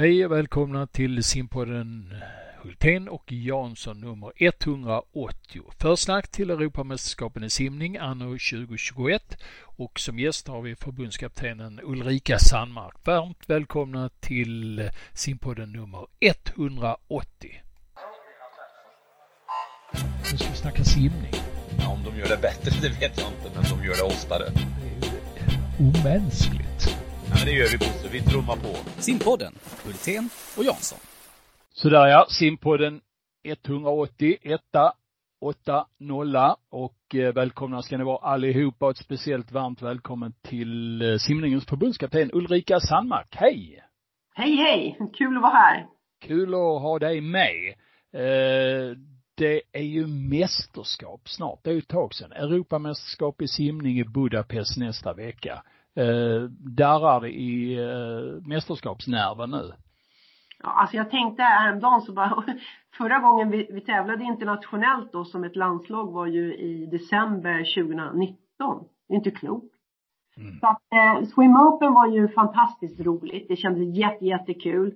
Hej och välkomna till simpodden Hultén och Jansson nummer 180. Försnack till Europamästerskapen i simning anno 2021 och som gäst har vi förbundskaptenen Ulrika Sandmark. Varmt välkomna till simpodden nummer 180. Nu ska vi snacka simning. Ja, om de gör det bättre, det vet jag inte, men de gör det oftare. Det är omänskligt. Ja, men det gör vi Bosse, vi trummar på. Simpodden, Hultén och Jansson. Sådär ja, simpodden 180, 1, 8, 0 och eh, välkomna ska ni vara allihopa och ett speciellt varmt välkommen till eh, simningens förbundskapten Ulrika Sandmark. Hej! Hej hej! Kul att vara här. Kul att ha dig med. Eh, det är ju mästerskap snart, det är ju ett tag sedan. Europamästerskap i simning i Budapest nästa vecka. Darrar det i mästerskapsnerven nu? Ja, alltså jag tänkte häromdagen så bara, förra gången vi, vi tävlade internationellt då som ett landslag var ju i december 2019. Det är inte klokt. Mm. Så att eh, Swim Open var ju fantastiskt roligt. Det kändes jätte, jättekul.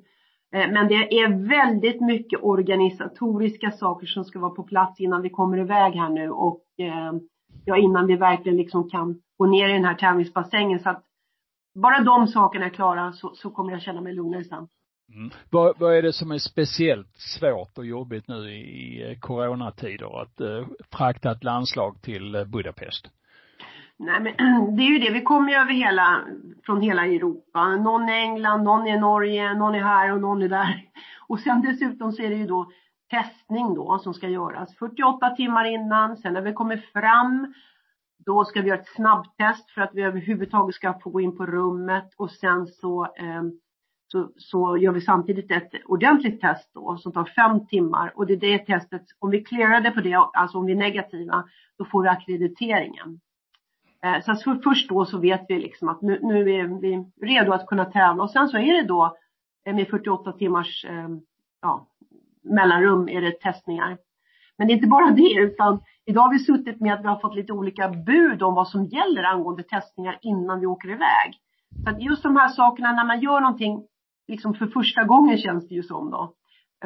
Eh, men det är väldigt mycket organisatoriska saker som ska vara på plats innan vi kommer iväg här nu och eh, ja, innan vi verkligen liksom kan gå ner i den här tävlingsbassängen. Så att bara de sakerna är klara så, så kommer jag känna mig lugnare sen. Mm. Vad, vad är det som är speciellt svårt och jobbigt nu i, i coronatider att eh, frakta ett landslag till eh, Budapest? Nej men det är ju det, vi kommer ju över hela, från hela Europa. Någon är England, någon är Norge, någon är här och någon är där. Och sen dessutom så är det ju då testning då som ska göras 48 timmar innan. Sen när vi kommer fram då ska vi göra ett snabbtest för att vi överhuvudtaget ska få gå in på rummet och sen så eh, så, så gör vi samtidigt ett ordentligt test då som tar fem timmar och det är det testet, om vi clearade på det, alltså om vi är negativa, då får vi akkrediteringen. Eh, så för, först då så vet vi liksom att nu, nu är vi redo att kunna tävla och sen så är det då eh, med 48 timmars eh, ja, mellanrum är det testningar. Men det är inte bara det utan idag har vi suttit med att vi har fått lite olika bud om vad som gäller angående testningar innan vi åker iväg. Så att just de här sakerna när man gör någonting liksom för första gången känns det ju som då.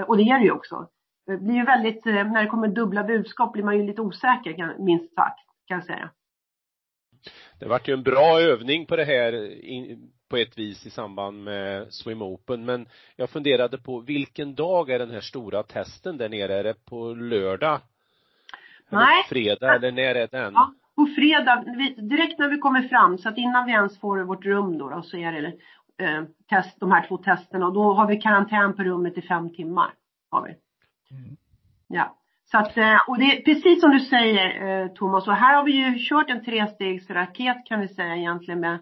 Och det är det ju också. Det blir ju väldigt, eh, när det kommer dubbla budskap blir man ju lite osäker minst sagt, kan jag säga. Det vart ju en bra övning på det här på ett vis i samband med Swim Open, men jag funderade på vilken dag är den här stora testen där nere? Är det på lördag? Nej. Eller fredag eller när är den? Ja, på fredag, direkt när vi kommer fram, så att innan vi ens får vårt rum då, då så är det eh, test, de här två testerna och då har vi karantän på rummet i fem timmar. Har vi. Mm. Ja. Så att, eh, och det är precis som du säger eh, Thomas, och här har vi ju kört en trestegsraket kan vi säga egentligen med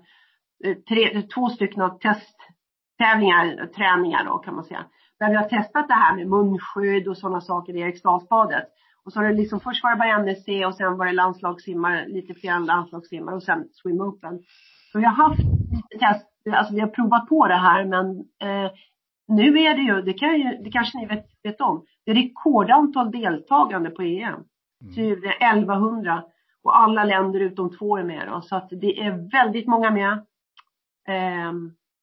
tre, två stycken testtävlingar, träningar då kan man säga. Där vi har testat det här med munskydd och sådana saker i Eriksdalsbadet. Och så har det liksom, först var det bara NSC och sen var det landslagssimmare, lite fler landslagssimmare och sen swim open. Så vi har haft lite test alltså vi har provat på det här men eh, nu är det ju, det, kan ju, det kanske ni vet, vet om, det är rekordantal deltagande på EM. Mm. Typ det är 1100 och alla länder utom två är med då, så att det är väldigt många med. Eh,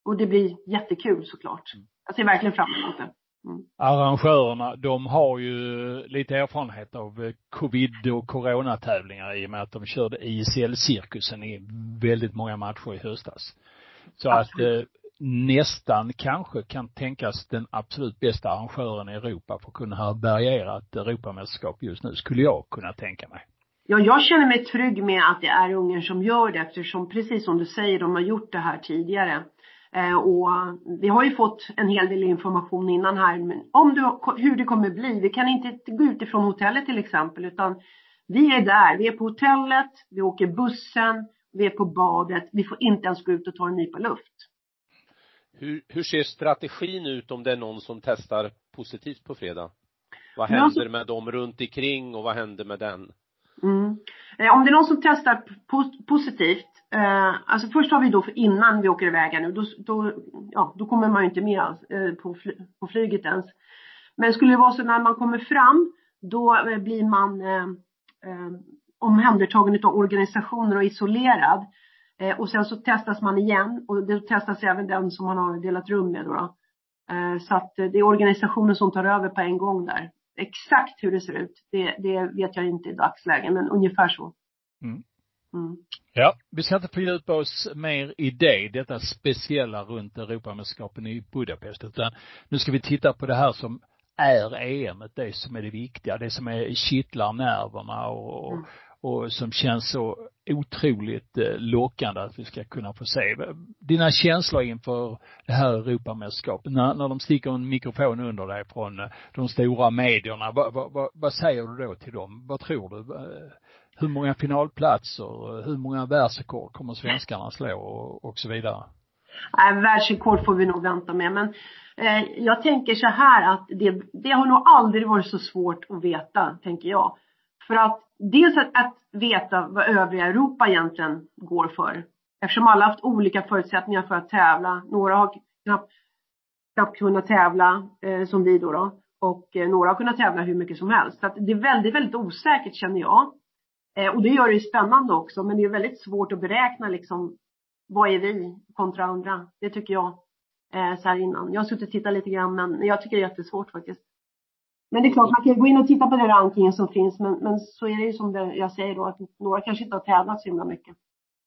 och det blir jättekul såklart. Mm. Jag ser verkligen fram emot det. Mm. Arrangörerna, de har ju lite erfarenhet av covid och coronatävlingar i och med att de körde ISL-cirkusen i väldigt många matcher i höstas. Så Absolut. att eh, nästan kanske kan tänkas den absolut bästa arrangören i Europa för att kunna härbärgera ett Europamästerskap just nu, skulle jag kunna tänka mig. Ja, jag känner mig trygg med att det är Ungern som gör det eftersom, precis som du säger, de har gjort det här tidigare. Eh, och vi har ju fått en hel del information innan här men om du, hur det kommer bli. Vi kan inte gå ut ifrån hotellet till exempel utan vi är där, vi är på hotellet, vi åker bussen, vi är på badet, vi får inte ens gå ut och ta en nypa luft. Hur, hur ser strategin ut om det är någon som testar positivt på fredag? Vad händer som... med dem runt omkring och vad händer med den? Mm. Eh, om det är någon som testar positivt, eh, alltså först har vi då innan vi åker iväg nu, då, då, ja, då kommer man ju inte med eh, på, fly, på flyget ens. Men skulle det vara så när man kommer fram, då eh, blir man eh, eh, omhändertagen av organisationer och isolerad. Eh, och sen så testas man igen och då testas även den som man har delat rum med då. då. Eh, så att eh, det är organisationen som tar över på en gång där. Exakt hur det ser ut, det, det vet jag inte i dagsläget, men ungefär så. Mm. Mm. Ja, vi ska inte fördjupa oss mer i det, detta speciella runt Europamästerskapen i Budapest, utan nu ska vi titta på det här som är EM, det som är det viktiga, det som är kittlar nerverna och, Mm och som känns så otroligt eh, lockande att vi ska kunna få se. Dina känslor inför det här Europamästerskapet, när, när de sticker en mikrofon under dig från eh, de stora medierna, vad, vad, vad, vad säger du då till dem? Vad tror du? Eh, hur många finalplatser, hur många världsrekord kommer svenskarna slå och, och så vidare? Nej, världsrekord får vi nog vänta med. Men eh, jag tänker så här att det, det har nog aldrig varit så svårt att veta, tänker jag. För att dels att, att veta vad övriga Europa egentligen går för. Eftersom alla haft olika förutsättningar för att tävla. Några har knappt, knappt kunnat tävla, eh, som vi då, då. Och eh, några har kunnat tävla hur mycket som helst. Så att det är väldigt, väldigt osäkert känner jag. Eh, och det gör det ju spännande också. Men det är väldigt svårt att beräkna liksom vad är vi kontra andra? Det tycker jag eh, så här innan. Jag har suttit och tittat lite grann men jag tycker det är jättesvårt faktiskt. Men det är klart, man kan gå in och titta på den rankingen som finns men, men så är det ju som det, jag säger då att några kanske inte har tävlat så himla mycket.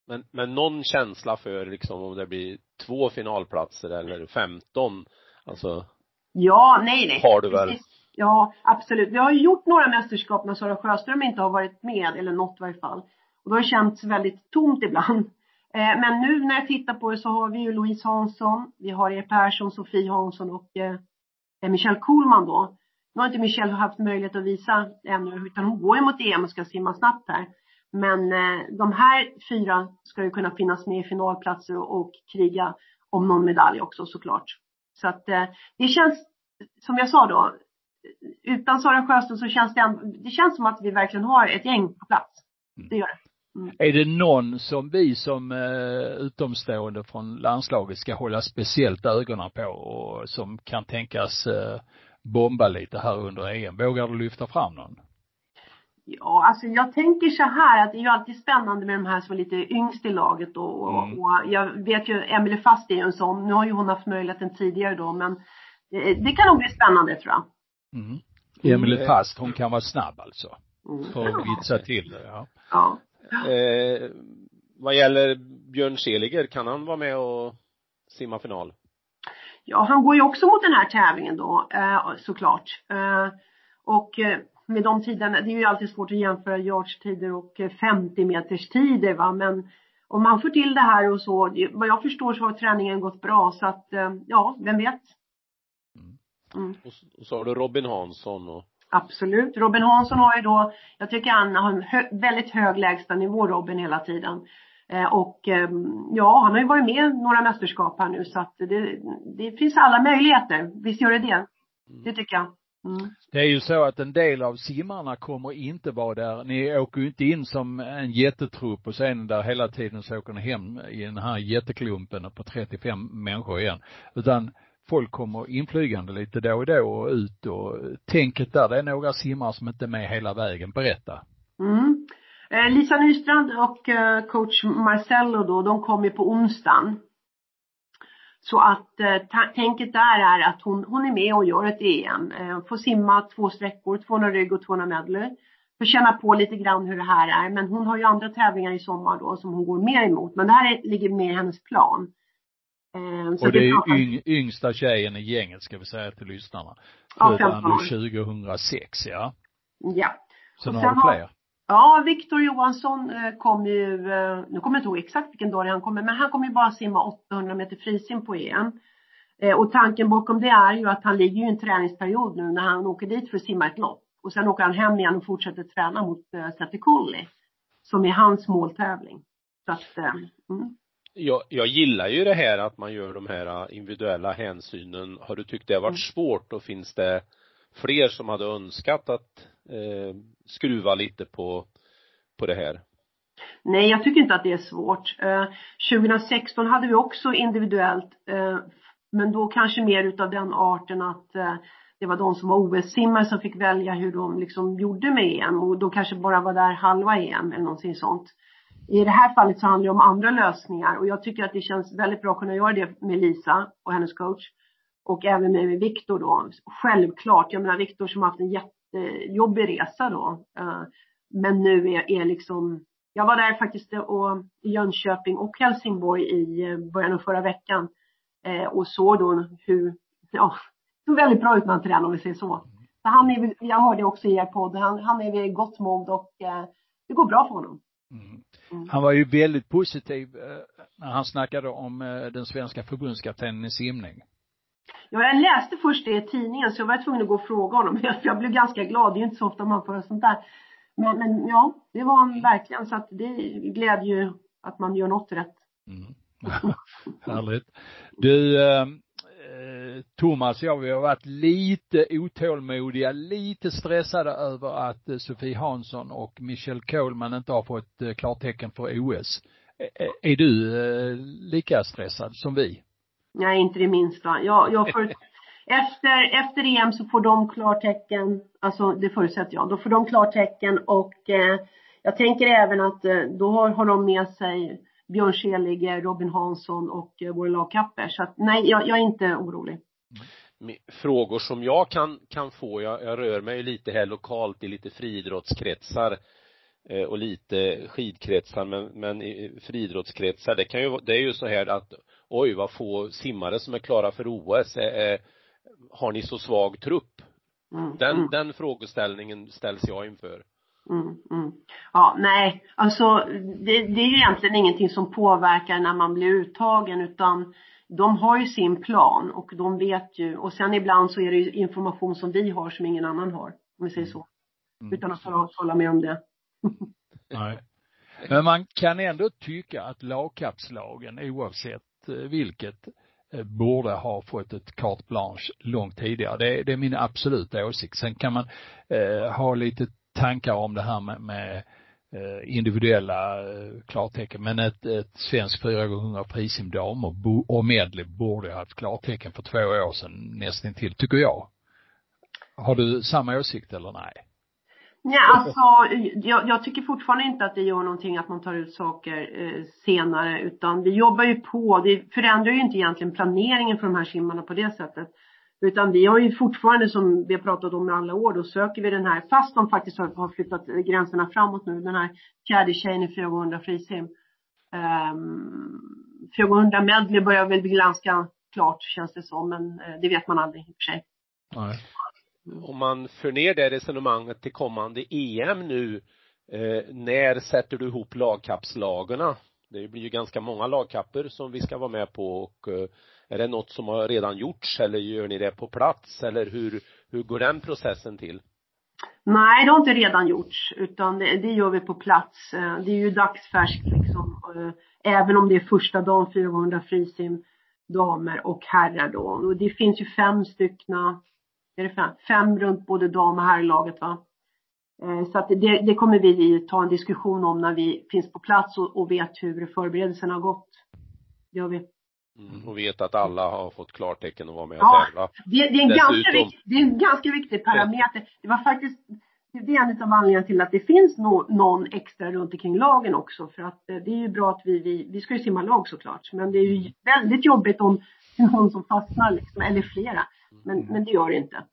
Men, men någon känsla för liksom om det blir två finalplatser eller 15, alltså Ja, nej, nej. har du väl? Precis. Ja, absolut. Vi har ju gjort några mästerskap när Sara Sjöström inte har varit med, eller något i varje fall. Och då har det känts väldigt tomt ibland. Eh, men nu när jag tittar på det så har vi ju Louise Hansson, vi har Er Persson, Sofie Hansson och eh, Michelle Kohlman då. Nu har inte Michelle haft möjlighet att visa ännu, utan hon går ju mot EM och ska simma snabbt här. Men eh, de här fyra ska ju kunna finnas med i finalplatser och, kriga om någon medalj också såklart. Så att eh, det känns, som jag sa då, utan Sara Sjöström så känns det, det känns som att vi verkligen har ett gäng på plats. Det gör det. Är det någon som vi som eh, utomstående från landslaget ska hålla speciellt ögonen på och som kan tänkas eh, bomba lite här under EM? Vågar du lyfta fram någon? Ja, alltså jag tänker så här att det är ju alltid spännande med de här som är lite yngst i laget. Och, Mm. och jag vet ju, Emelie Fast är ju en sån. Nu har ju hon haft möjligheten tidigare då, men det, det kan nog bli spännande tror jag. Mm. Emelie Fast, hon kan vara snabb alltså. Mm. För att vitsa till det, ja. Ja. Eh, vad gäller Björn Seliger, kan han vara med och simma final? Ja, han går ju också mot den här tävlingen då, eh, såklart. Eh, och eh, med de tiderna, det är ju alltid svårt att jämföra yardstider och eh, 50 meters tider va, men om man får till det här och så, vad jag förstår så har träningen gått bra så att, ja, vem vet? Mm. Och, s- och så har du Robin Hansson och Absolut. Robin Hansson har ju då, jag tycker han har en hö, väldigt hög lägstanivå Robin hela tiden. Eh, och eh, ja, han har ju varit med några mästerskap här nu så att det, det finns alla möjligheter. Visst gör det det? Det tycker jag. Mm. Det är ju så att en del av simmarna kommer inte vara där. Ni åker ju inte in som en jättetrupp och sen där hela tiden så åker ni hem i den här jätteklumpen på 35 människor igen. Utan folk kommer inflygande lite då och då och ut och tänket där, det är några simmare som inte är med hela vägen. Berätta. Mm. Eh, Lisa Nystrand och eh, coach Marcello då, de kommer på onsdagen. Så att eh, tänket där är att hon, hon är med och gör ett EM. Får simma två sträckor, 200 rygg och 200 medley. Får känna på lite grann hur det här är. Men hon har ju andra tävlingar i sommar då som hon går mer emot. Men det här är, ligger med i hennes plan. Så och det är yng, yngsta tjejen i gänget ska vi säga till lyssnarna. Ja, Född 15 år. anno 2006, ja. Ja. Sen Och har sen du har- fler. Ja, Viktor Johansson eh, kom ju, eh, nu kommer jag inte ihåg exakt vilken dag han kommer, men han kommer ju bara simma 800 meter frisim på EM. Eh, och tanken bakom det är ju att han ligger i en träningsperiod nu när han åker dit för att simma ett lopp. Och sen åker han hem igen och fortsätter träna mot Sette Som är hans måltävling. Så att, mm. jag, jag gillar ju det här att man gör de här individuella hänsynen. Har du tyckt det har varit Mm. svårt och finns det fler som hade önskat att eh, skruva lite på, på det här? Nej, jag tycker inte att det är svårt. Eh, 2016 hade vi också individuellt, eh, men då kanske mer utav den arten att eh, det var de som var OS-simmare som fick välja hur de liksom gjorde med EM och de kanske bara var där halva EM eller någonting sånt. I det här fallet så handlar det om andra lösningar och jag tycker att det känns väldigt bra att kunna göra det med Lisa och hennes coach. och även med Viktor då. Självklart, jag menar Viktor som har haft en jättejobbig resa då. Eh, men nu är, är liksom, jag var där faktiskt och, i Jönköping och Helsingborg i eh, början av förra veckan eh, och såg då hur, ja, såg väldigt bra ut när han tränade om vi säger så. så han är, jag hörde också i er podd, han, han är vid gott mod och det går bra för honom. Mm. Mm. Han var ju väldigt positiv när han snackade om den svenska förbundskaptenen i simning. Ja, jag läste först det i tidningen så jag var tvungen att gå och fråga honom. Jag blev ganska glad. Det är ju inte så ofta man får sånt där. Men, men ja, det var han verkligen. Så att det glädjer ju att man gör något rätt. Mm. Härligt. Du, ehm, eh, Thomas och jag, vi har varit lite otålmodiga, lite stressade över att eh, Sofie Hansson och Michelle Coleman inte har fått eh, klartecken för OS. Eh, är du eh, lika stressad som vi? Nej, inte det minsta. Jag, jag får, efter, efter EM så får de klartecken, alltså det förutsätter jag, då får de klartecken och eh, jag tänker även att eh, då har, har de med sig Björn Selig, Robin Hansson och eh, våra lagkapper. Så att nej, jag, jag är inte orolig. Frågor som jag kan, kan få, jag, jag rör mig lite här lokalt i lite friidrottskretsar eh, och lite skidkretsar men, men i friidrottskretsar, det kan ju, det är ju så här att oj vad få simmare som är klara för OS, eh, har ni så svag trupp? Mm, den, mm. den frågeställningen ställs jag inför. Mm, mm. Ja, nej, alltså det, det, är ju egentligen ingenting som påverkar när man blir uttagen utan de har ju sin plan och de vet ju och sen ibland så är det ju information som vi har som ingen annan har, om vi säger så. Mm. Utan att tala mer om det. nej. Men man kan ändå tycka att lagkapslagen oavsett vilket eh, borde ha fått ett carte blanche långt tidigare. Det, det är min absoluta åsikt. Sen kan man eh, ha lite tankar om det här med, med eh, individuella eh, klartecken. Men ett, ett svenskt 4x100 frisim damer och medley borde ha haft klartecken för två år sedan nästan till, tycker jag. Har du samma åsikt eller nej? Nej, alltså jag, jag, tycker fortfarande inte att det gör någonting att man tar ut saker eh, senare utan vi jobbar ju på, det förändrar ju inte egentligen planeringen för de här simmarna på det sättet. Utan vi har ju fortfarande som vi har pratat om i alla år, då söker vi den här, fast de faktiskt har, har flyttat gränserna framåt nu, den här fjärde tjejen i 400 frisim. Ehm, um, 400 medley börjar väl bli ganska klart känns det som, men eh, det vet man aldrig i och för sig. Nej om man för ner det resonemanget till kommande EM nu, eh, när sätter du ihop lagkappslagarna? Det blir ju ganska många lagkapper som vi ska vara med på och eh, är det något som har redan gjorts eller gör ni det på plats eller hur, hur går den processen till? Nej, det har inte redan gjorts utan det, det gör vi på plats. Eh, det är ju dagsfärskt liksom. Eh, även om det är första dagen 400 frisim damer och herrar då. Och det finns ju fem styckna är det fem, fem runt både dam och herrlaget va. Eh, så att det, det kommer vi ta en diskussion om när vi finns på plats och, och vet hur förberedelserna har gått. Det gör vi. Mm, och vet att alla har fått klartecken att vara med och ja, tävla. Det, det, är en ganska, viktig, det är en ganska viktig parameter. Det var faktiskt, det är en av anledningarna till att det finns no, någon extra runt omkring lagen också. För att eh, det är ju bra att vi, vi, vi ska ju simma lag såklart. Men det är ju väldigt jobbigt om någon som fastnar liksom, eller flera. Men, men det gör det inte.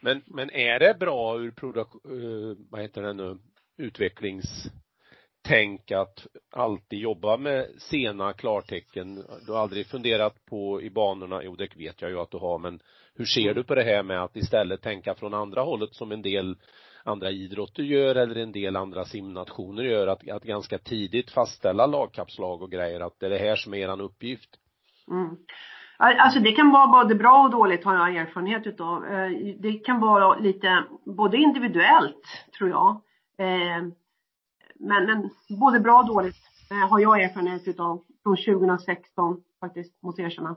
Men, men är det bra ur produk, uh, vad heter det nu, utvecklingstänk att alltid jobba med sena klartecken? Du har aldrig funderat på i banorna, jo det vet jag ju att du har, men hur ser du på det här med att istället tänka från andra hållet som en del andra idrotter gör eller en del andra simnationer gör, att, att ganska tidigt fastställa lagkapslag och grejer, att det är det här som är eran uppgift? Mm. Alltså det kan vara både bra och dåligt har jag erfarenhet utav. Eh, det kan vara lite, både individuellt tror jag. Eh, men, men både bra och dåligt eh, har jag erfarenhet utav från 2016 faktiskt, måste jag erkänna.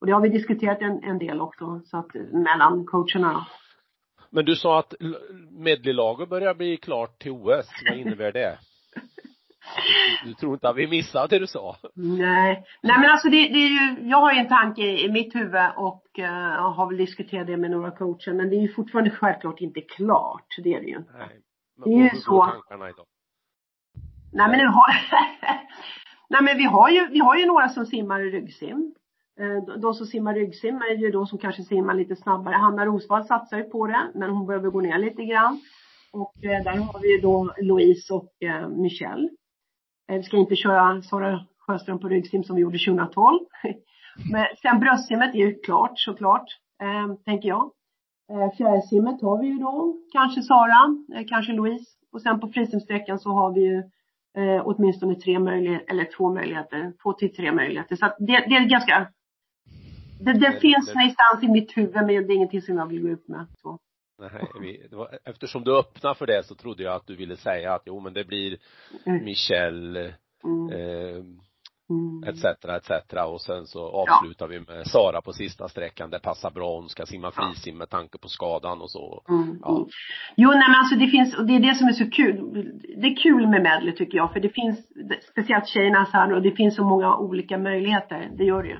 Och det har vi diskuterat en, en del också, så att mellan coacherna. Men du sa att medleylaget börjar bli klart till OS. Vad innebär det? Du, tror inte att vi missade det du sa? Nej, nej men alltså det, det är ju, jag har ju en tanke i mitt huvud och uh, har väl diskuterat det med några coacher men det är ju fortfarande självklart inte klart, det är det ju inte. Nej, men det är ju så. tankarna idag? Nej men har, nej men vi har ju, vi har ju några som simmar i ryggsim. Eh, de som simmar ryggsim är ju då som kanske simmar lite snabbare. Hanna Rosvall satsar ju på det, men hon behöver gå ner lite grann. Och eh, där har vi ju då Louise och Michelle. Vi ska inte köra Sara Sjöström på ryggsim som vi gjorde 2012. Men sen bröstsimmet är ju klart såklart, eh, tänker jag. Eh, fjärilsimmet har vi ju då, kanske Sara, eh, kanske Louise. Och sen på frisimsträckan så har vi ju eh, åtminstone tre möjligheter, eller två möjligheter, två till tre möjligheter. Så att det, det är ganska, det, det, det finns någonstans i mitt huvud men det är ingenting som jag vill gå ut med. Så. Nej, vi, var, eftersom du öppnar för det så trodde jag att du ville säga att jo men det blir mm. Michelle, mm. eh, Mm. etc, etc och sen så avslutar ja. vi med Sara på sista sträckan, det passar bra, hon ska simma frisim med tanke på skadan och så. Mm. Ja. Jo, nej men alltså det finns, och det är det som är så kul. Det är kul med medley tycker jag, för det finns, speciellt tjejerna här och det finns så många olika möjligheter, det gör det ju.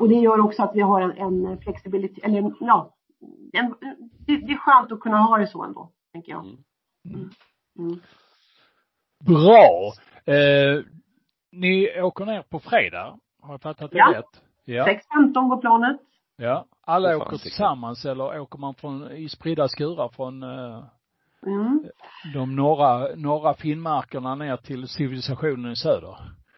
Och det gör också att vi har en, en flexibilitet, eller ja, en, det, det, är skönt att kunna ha det så ändå, tänker jag. Mm. Mm. mm. Bra. Eh, ni åker ner på fredag, har jag fattat det ja. rätt? Ja. 6.15 går planet. Ja. Alla åker tillsammans eller åker man från, i spridda skurar från uh, mm. de norra, norra Finnmarkerna ner till civilisationen i söder?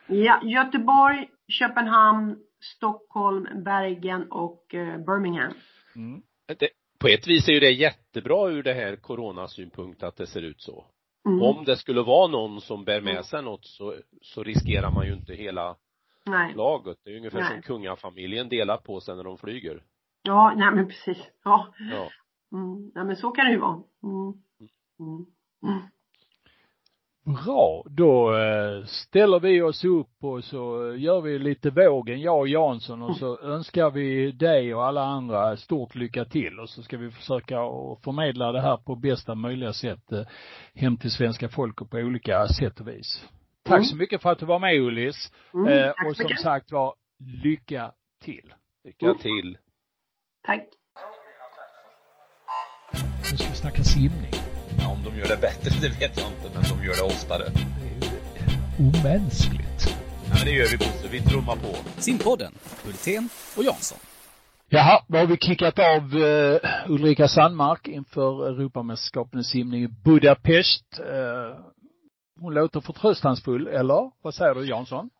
Ja, Göteborg, Köpenhamn, Stockholm, Bergen och uh, Birmingham. Mm. Det, på ett vis är ju det jättebra ur det här coronasynpunkt att det ser ut så. Mm. Om det skulle vara någon som bär med mm. sig något så, så riskerar man ju inte hela nej. laget. Det är ungefär nej. som kungafamiljen delar på sig när de flyger. Ja, nej men precis. Ja. ja. Mm. Nej men så kan det ju vara. Mm. Mm. mm. Bra, då eh, ställer vi oss upp och så gör vi lite vågen, jag och Jansson och så önskar vi dig och alla andra stort lycka till och så ska vi försöka förmedla det här på bästa möjliga sätt eh, hem till svenska folket på olika sätt och vis. Tack mm. så mycket för att du var med Ullis. Mm, eh, och som mycket. sagt var, lycka till. Lycka till. Tack. Nu ska vi snacka simning de gör det bättre, det vet jag inte, men de gör det oftare. Omänskligt. Ja, men det gör vi Bosse, vi trummar på. Simpodden, Hultén och Jansson. Jaha, då har vi kickat av uh, Ulrika Sandmark inför Europamästerskapen i simning i Budapest. Uh, hon låter förtröstansfull, eller? Vad säger du Jansson?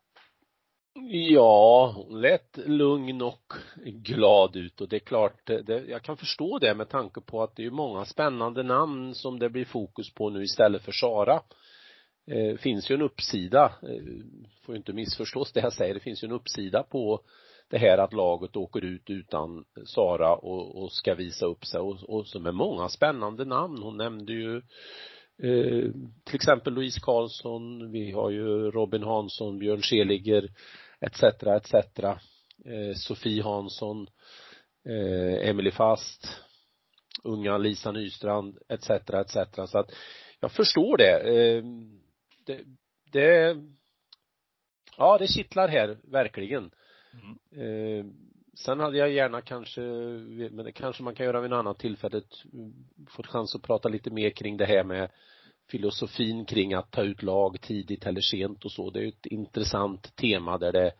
Ja, hon lät lugn och glad ut och det är klart, det, jag kan förstå det med tanke på att det är många spännande namn som det blir fokus på nu istället för Sara. Eh, finns ju en uppsida, eh, får ju inte missförstås det jag säger, det finns ju en uppsida på det här att laget åker ut utan Sara och, och ska visa upp sig och, och som är många spännande namn. Hon nämnde ju eh, till exempel Louise Karlsson, vi har ju Robin Hansson, Björn Seliger, etc, etc. Eh, Sofie Hansson, eh, Emily Fast, unga Lisa Nystrand, etc, etc. Så att jag förstår det. Eh, det, det ja, det kittlar här, verkligen. Mm. Eh, sen hade jag gärna kanske, men det kanske man kan göra vid en annan tillfälle, fått chans att prata lite mer kring det här med filosofin kring att ta ut lag tidigt eller sent och så. Det är ju ett intressant tema där det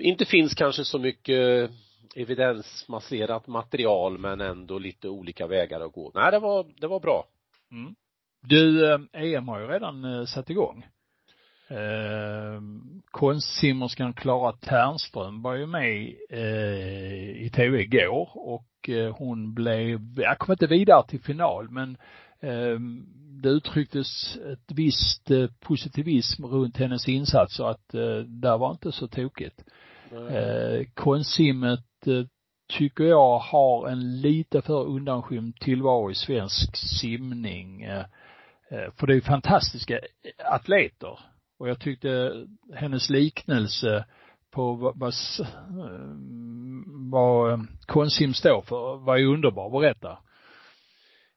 inte finns kanske så mycket evidensmasserat material men ändå lite olika vägar att gå. Nej, det var, det var bra. Mm. Du, eh, EM har ju redan eh, satt igång. Eh, konstsimmerskan Klara Ternström var ju med eh, i tv igår och eh, hon blev, jag kom inte vidare till final men eh, det uttrycktes ett visst eh, positivism runt hennes insatser att eh, där var inte så tokigt. Konstsimmet eh, tycker jag har en lite för undanskymd tillvaro i svensk simning. För det är fantastiska atleter. Och jag tyckte hennes liknelse på vad, vad, vad konstsim står för var ju underbar. Berätta.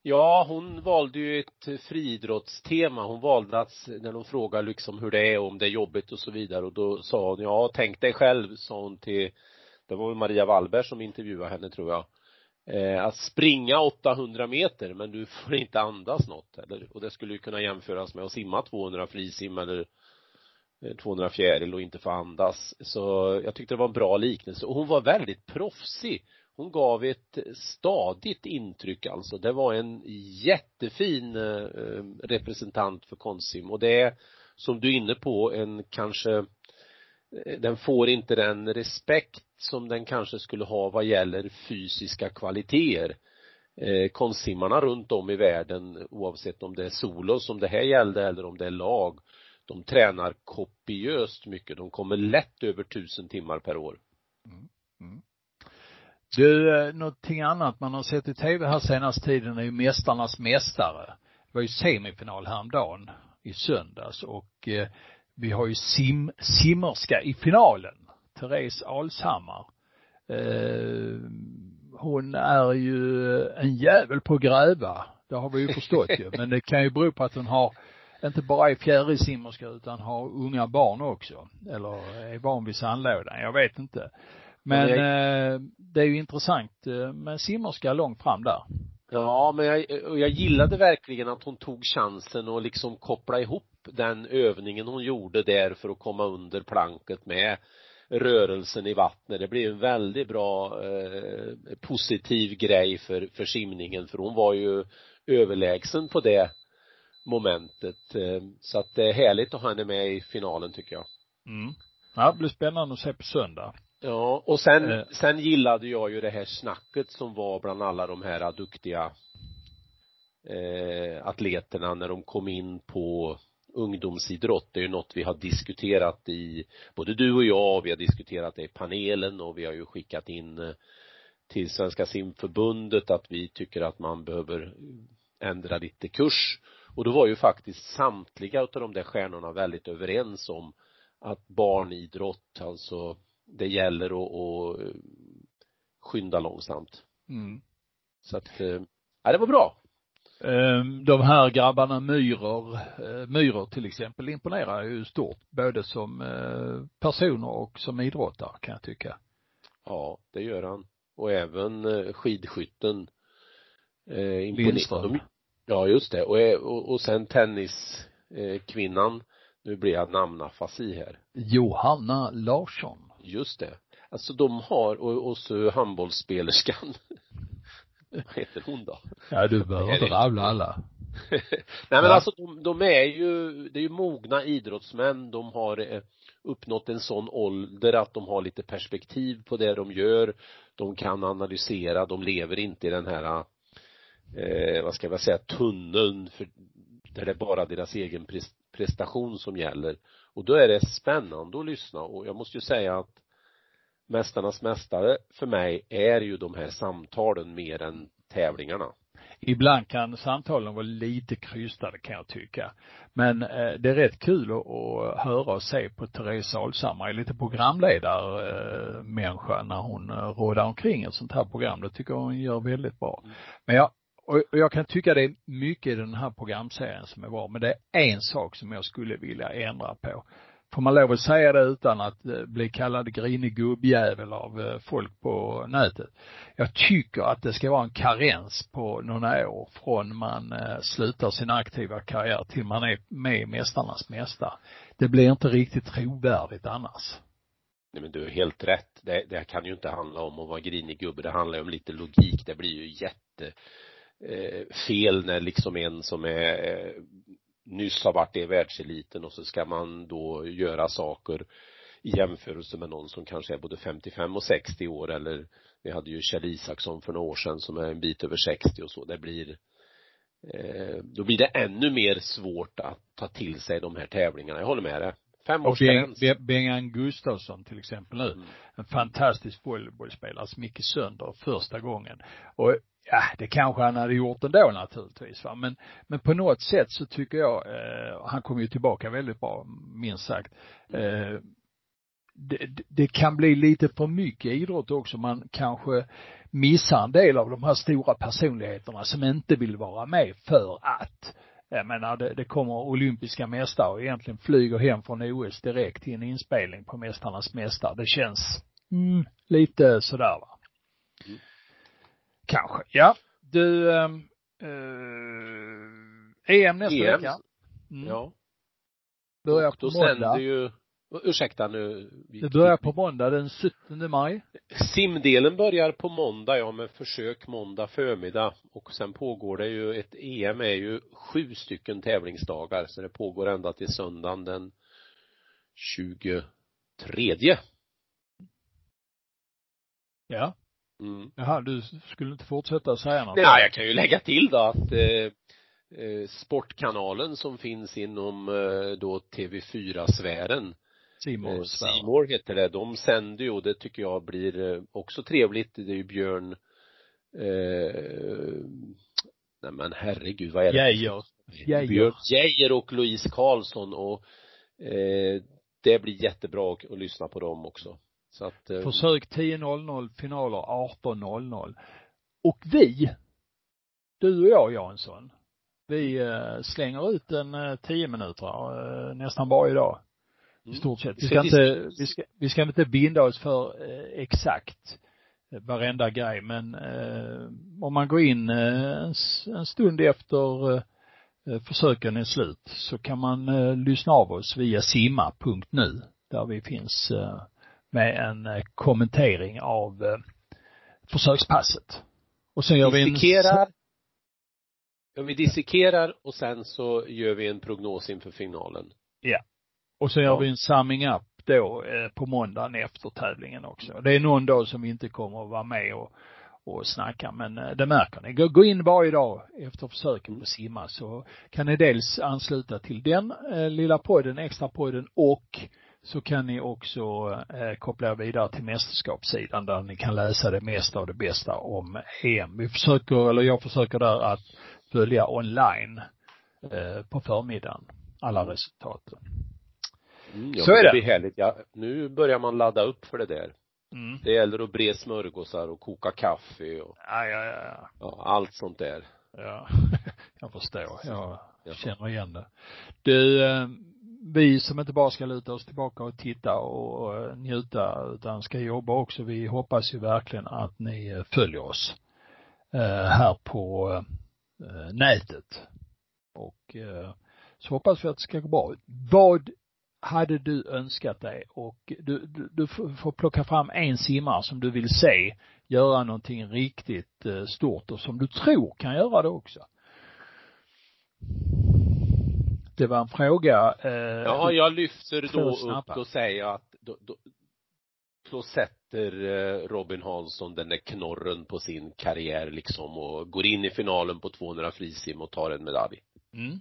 Ja, hon valde ju ett friidrottstema. Hon valde att, när de frågade liksom hur det är och om det är jobbigt och så vidare och då sa hon, ja, tänk dig själv, sa hon till, det var Maria Wallberg som intervjuade henne tror jag. Eh, att springa 800 meter men du får inte andas något eller, och det skulle ju kunna jämföras med att simma 200 frisim eller eh, 200 fjäril och inte få andas. Så jag tyckte det var en bra liknelse och hon var väldigt proffsig. Hon gav ett stadigt intryck alltså. Det var en jättefin eh, representant för konstsim och det är som du är inne på en kanske eh, den får inte den respekt som den kanske skulle ha vad gäller fysiska kvaliteter eh, konstsimmarna runt om i världen oavsett om det är solo som det här gällde eller om det är lag de tränar kopiöst mycket. De kommer lätt över tusen timmar per år. Mm. Mm. Du, eh, någonting annat man har sett i tv här senaste tiden är ju Mästarnas mästare. Det var ju semifinal häromdagen i söndags och eh, vi har ju sim, simmerska i finalen. Therese Alshammar. Eh, hon är ju en jävel på att gräva. Det har vi ju förstått ju. Men det kan ju bero på att hon har inte bara är fjärilsimmerska utan har unga barn också. Eller är van vid sandlådan. Jag vet inte. Men jag... eh, det är ju intressant eh, med simmerska långt fram där. Ja, men jag, jag gillade verkligen att hon tog chansen och liksom koppla ihop den övningen hon gjorde där för att komma under planket med rörelsen i vattnet. Det blev en väldigt bra eh, positiv grej för, för simningen för hon var ju överlägsen på det momentet. Eh, så att det är härligt att ha henne med i finalen tycker jag. Mm. Ja, det blir spännande att se på söndag. Ja, och sen, eh. sen gillade jag ju det här snacket som var bland alla de här duktiga eh, atleterna när de kom in på ungdomsidrott. Det är ju något vi har diskuterat i, både du och jag, vi har diskuterat det i panelen och vi har ju skickat in eh, till Svenska simförbundet att vi tycker att man behöver ändra lite kurs och då var ju faktiskt samtliga utav de där stjärnorna väldigt överens om att barnidrott, alltså det gäller att, att skynda långsamt. Mm. Så att, eh, ja det var bra. Ehm, de här grabbarna Myror, eh, Myror till exempel imponerar ju stort, både som eh, personer och som idrottare kan jag tycka. Ja, det gör han. Och även skidskytten eh, imponerar. Ja, just det. Och, och, och sen tenniskvinnan, nu blir jag namnafasi här. Johanna Larsson. Just det. Alltså de har, och, och så handbollsspelerskan. Vad heter hon då? Ja, du behöver inte rabbla alla. Nej men ja. alltså de, de är ju, det är ju mogna idrottsmän, de har eh, uppnått en sån ålder att de har lite perspektiv på det de gör, de kan analysera, de lever inte i den här eh, vad ska jag säga, tunneln för, där det är bara deras egen prestation som gäller. Och då är det spännande att lyssna och jag måste ju säga att Mästarnas mästare för mig är ju de här samtalen mer än tävlingarna. Ibland kan samtalen vara lite krystade kan jag tycka. Men eh, det är rätt kul att, att höra och se på Therese Alshammar, lite programledarmänniska eh, när hon eh, rådar omkring ett sånt här program. Det tycker jag hon gör väldigt bra. Mm. Men jag och jag kan tycka det är mycket i den här programserien som är bra, men det är en sak som jag skulle vilja ändra på. Får man lov att säga det utan att eh, bli kallad grinig gubbjävel av eh, folk på nätet. Jag tycker att det ska vara en karens på några år från man eh, slutar sin aktiva karriär till man är med i Mästarnas mästare. Det blir inte riktigt trovärdigt annars. Nej men du har helt rätt. Det, det kan ju inte handla om att vara grinig gubbe. Det handlar ju om lite logik. Det blir ju jätte fel när liksom en som är eh, nyss har varit i världseliten och så ska man då göra saker i jämförelse med någon som kanske är både 55 och 60 år eller vi hade ju Kjell Isaksson för några år sedan som är en bit över 60 och så. Det blir eh, då blir det ännu mer svårt att ta till sig de här tävlingarna. Jag håller med dig. Femårsgräns. Och Bengan Gustafsson till exempel nu. Mm. En fantastisk volleybollspelare som gick sönder första gången. Och ja, det kanske han hade gjort ändå naturligtvis va. Men, men på något sätt så tycker jag, eh, han kom ju tillbaka väldigt bra, minst sagt. Eh, det, det, kan bli lite för mycket idrott också. Man kanske missar en del av de här stora personligheterna som inte vill vara med för att jag menar, det, det kommer olympiska mästare och egentligen flyger hem från OS direkt till en inspelning på Mästarnas mästare. Det känns, mm, lite sådär va. Kanske. Ja. Du, äh, äh, EM nästa EM. vecka. Mm. Ja. börjar på då måndag. sänder ju, ursäkta nu. Det börjar på måndag den 17 maj. Simdelen börjar på måndag, ja med försök måndag förmiddag och sen pågår det ju, ett EM är ju sju stycken tävlingsdagar så det pågår ända till söndagen den 23 Ja. Mm. Jaha, du skulle inte fortsätta säga något? Ja, jag kan ju lägga till då att eh, eh, Sportkanalen som finns inom eh, då TV4-sfären Simon Eh. Simor heter det. De sänder ju och det tycker jag blir eh, också trevligt. Det är ju Björn eh, nej men herregud vad är det? Geijer. Geijer. Björn Geijer och Louise Karlsson och eh, det blir jättebra att, att lyssna på dem också. Så att eh, Försök 10.00, finaler 18.00. Och vi, du och jag Jansson, vi eh, slänger ut en eh, 10 minuter eh, nästan varje dag. I mm. stort sett. Vi Ska inte, vi ska, vi ska inte binda oss för eh, exakt eh, varenda grej men eh, om man går in eh, en, stund efter eh, försöken är slut så kan man lyssna av oss via simma.nu där vi finns med en eh, kommentering av eh, försökspasset. Och sen gör vi en Ja, vi dissekerar och sen så gör vi en prognos inför finalen. Och så gör Ja. vi en summing up då eh, på måndagen efter tävlingen också. Det är någon dag som inte kommer att vara med och, och snacka, men eh, det märker ni. Gå, gå in varje dag efter försöken på simma så kan ni dels ansluta till den eh, lilla podden, extra podden och så kan ni också eh, koppla er vidare till mästerskapssidan där ni kan läsa det mesta och det bästa om EM. Vi försöker, eller jag försöker där att följa online eh, på förmiddagen alla resultaten. Mm, ja, Så är det. blir härligt. Ja, nu börjar man ladda upp för det där. Mm. Det gäller att bre smörgåsar och koka kaffe och Ja, ja, ja. ja, allt sånt där. Ja, jag förstår. Jag Ja. känner igen det. Du, eh, vi som inte bara ska luta oss tillbaka och titta och eh, njuta utan ska jobba också, vi hoppas ju verkligen att ni eh, följer oss eh, här på nätet. Och så hoppas vi att det ska gå bra. Vad hade du önskat dig och du, du, du får plocka fram en simmare som du vill se göra någonting riktigt stort och som du tror kan göra det också. Det var en fråga. Eh, Ja, jag lyfter då snabba. upp och säger att då, då, då sätter eh, Robin Hansson den där knorren på sin karriär liksom och går in i finalen på 200 frisim och tar en medalj. Mm.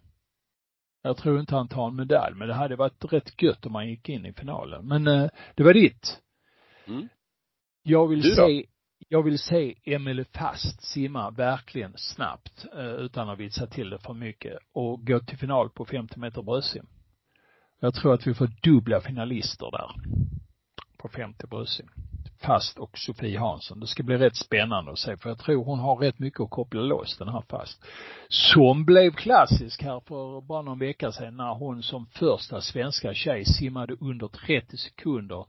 Jag tror inte han tar en medalj, men det hade varit rätt gött om han gick in i finalen. Men eh, det var ditt. Mm. Jag vill se, jag vill se Emily Fast simma verkligen snabbt eh, utan att vitsa till det för mycket och gå till final på 50 meter bröstsim. Jag tror att vi får dubbla finalister där på 50 bröstsim. Fast och Sofie Hansson. Det ska bli rätt spännande att se för jag tror hon har rätt mycket att koppla loss den här Fast. Som blev klassisk här för bara någon vecka sedan när hon som första svenska tjej simmade under 30 sekunder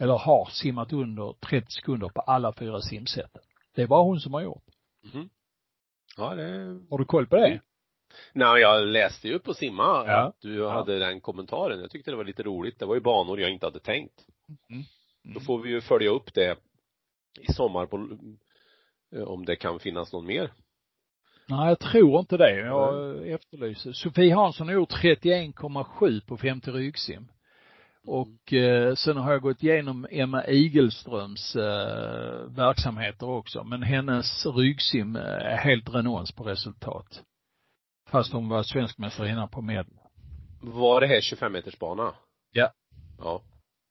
eller har simmat under 30 sekunder på alla fyra simsätten. Det är bara hon som har gjort. Mhm. Ja, det Har du koll på det? Nej, jag läste ju på simma Ja. att du hade den kommentaren. Jag tyckte det var lite roligt. Det var ju banor jag inte hade tänkt. Mm. Då får vi ju följa upp det i sommar på, eh, om det kan finnas någon mer. Nej, jag tror inte det. Jag efterlyser. Sofie Hansson har gjort 31,7 på 50 ryggsim. Och eh, sen har jag gått igenom Emma Igelströms eh, verksamheter också. Men hennes ryggsim eh, är helt renons på resultat. Fast hon var svensk mästarinna på medel. Var det här 25 meters bana? Ja. Ja.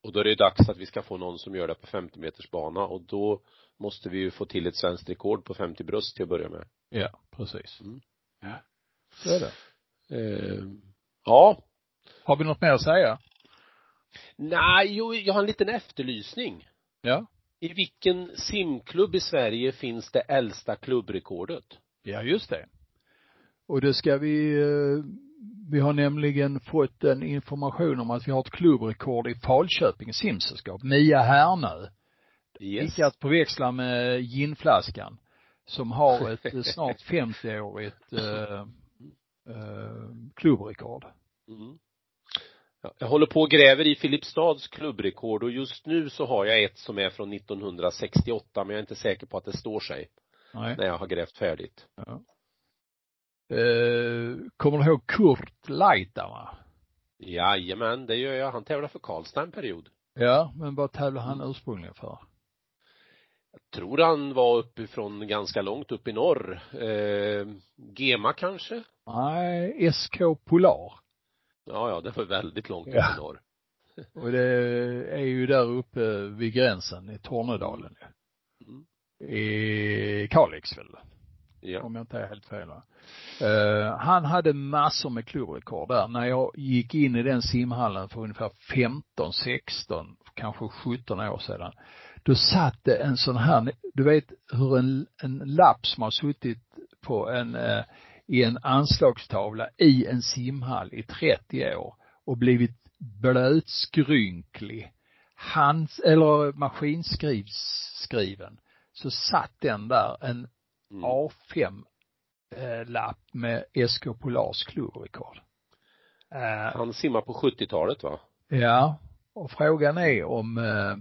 Och då är det dags att vi ska få någon som gör det på 50 meters bana och då måste vi ju få till ett svenskt rekord på 50 bröst till att börja med. Ja, precis. Mm. Ja. Så är det. Eh, ja. Har vi något mer att säga? Nej, jo, jag har en liten efterlysning. Ja. I vilken simklubb i Sverige finns det äldsta klubbrekordet? Ja, just det. Och det ska vi, eh, vi har nämligen fått en information om att vi har ett klubbrekord i Falköping simsällskap. Mia Härnö. Yes. Icke att förväxla med ginflaskan. Som har ett eh, snart 50-årigt eh, eh, klubbrekord. Mm. Jag håller på och gräver i Filipstads klubbrekord och just nu så har jag ett som är från 1968 men jag är inte säker på att det står sig Nej. när jag har grävt färdigt. Ja. Eh, kommer du ihåg Kurt Leitama? Jajamän, det gör jag. Han tävlar för Karlstad en period. Ja, men vad tävlade han ursprungligen för? Jag tror han var uppifrån ganska långt upp i norr. Eh, Gema kanske? Nej, SK Polar. Ja, ja, det var väldigt långt upp Ja. i norr. Och det är ju där uppe vid gränsen i Tornedalen. Mm. I Kalix väl? Ja. Om jag inte är helt fel? Eh, han hade massor med klubbrekord där. När jag gick in i den simhallen för ungefär 15, 16, kanske 17 år sedan. Då satt det en sån här, du vet hur en, en lapp som har suttit på en, eh, i en anslagstavla i en simhall i 30 år och blivit blötskrynklig, hands, eller maskinskrivsskriven, så satt den där, en Mm. A5 eh, med SK Polars klubbrekord. Eh, Han simmar på 70-talet va? ja, och frågan är om eh,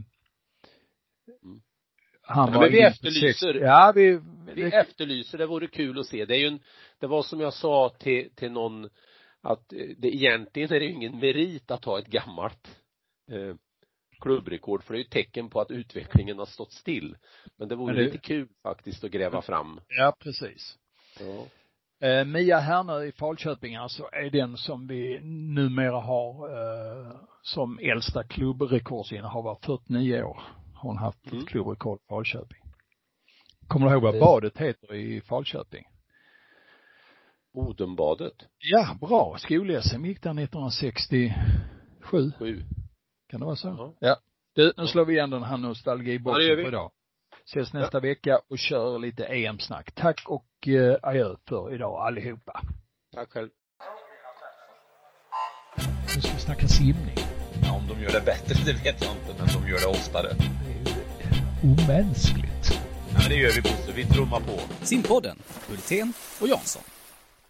han Ja, var men vi efterlyser- 60 Ja, vi, Vi det, efterlyser, det vore kul att se. Det är ju en, det var som jag sa till, till någon att eh, det egentligen är det ju ingen merit att ha ett gammalt eh, klubbrekord för det är ju ett tecken på att utvecklingen har stått still. Men det vore Men det- lite kul faktiskt att gräva fram. ja precis. Ja. Eh, Mia Hernö i Falköping alltså är den som vi numera har eh, som äldsta klubbrekordsinnehavare, 49 år har hon haft Mm. ett klubbrekord i Falköping. Kommer du ihåg vad Det- badet heter i Falköping? Odenbadet, Ja, bra. Skol-SM gick där 1967. sju. Kan det vara så? Ja. Ja. Du, nu Ja. slår vi igen den här nostalgiboxen Ja, för idag. Ses nästa vecka och kör lite EM-snack. Tack och eh, adjö för idag allihopa. Tack själv. Nu ska vi snacka simning. De gör det bättre, det vet jag inte, men de gör det oftare. Omänskligt. Ja, men det gör vi Bosse, vi trummar på. Simpodden, Hultén och Jansson.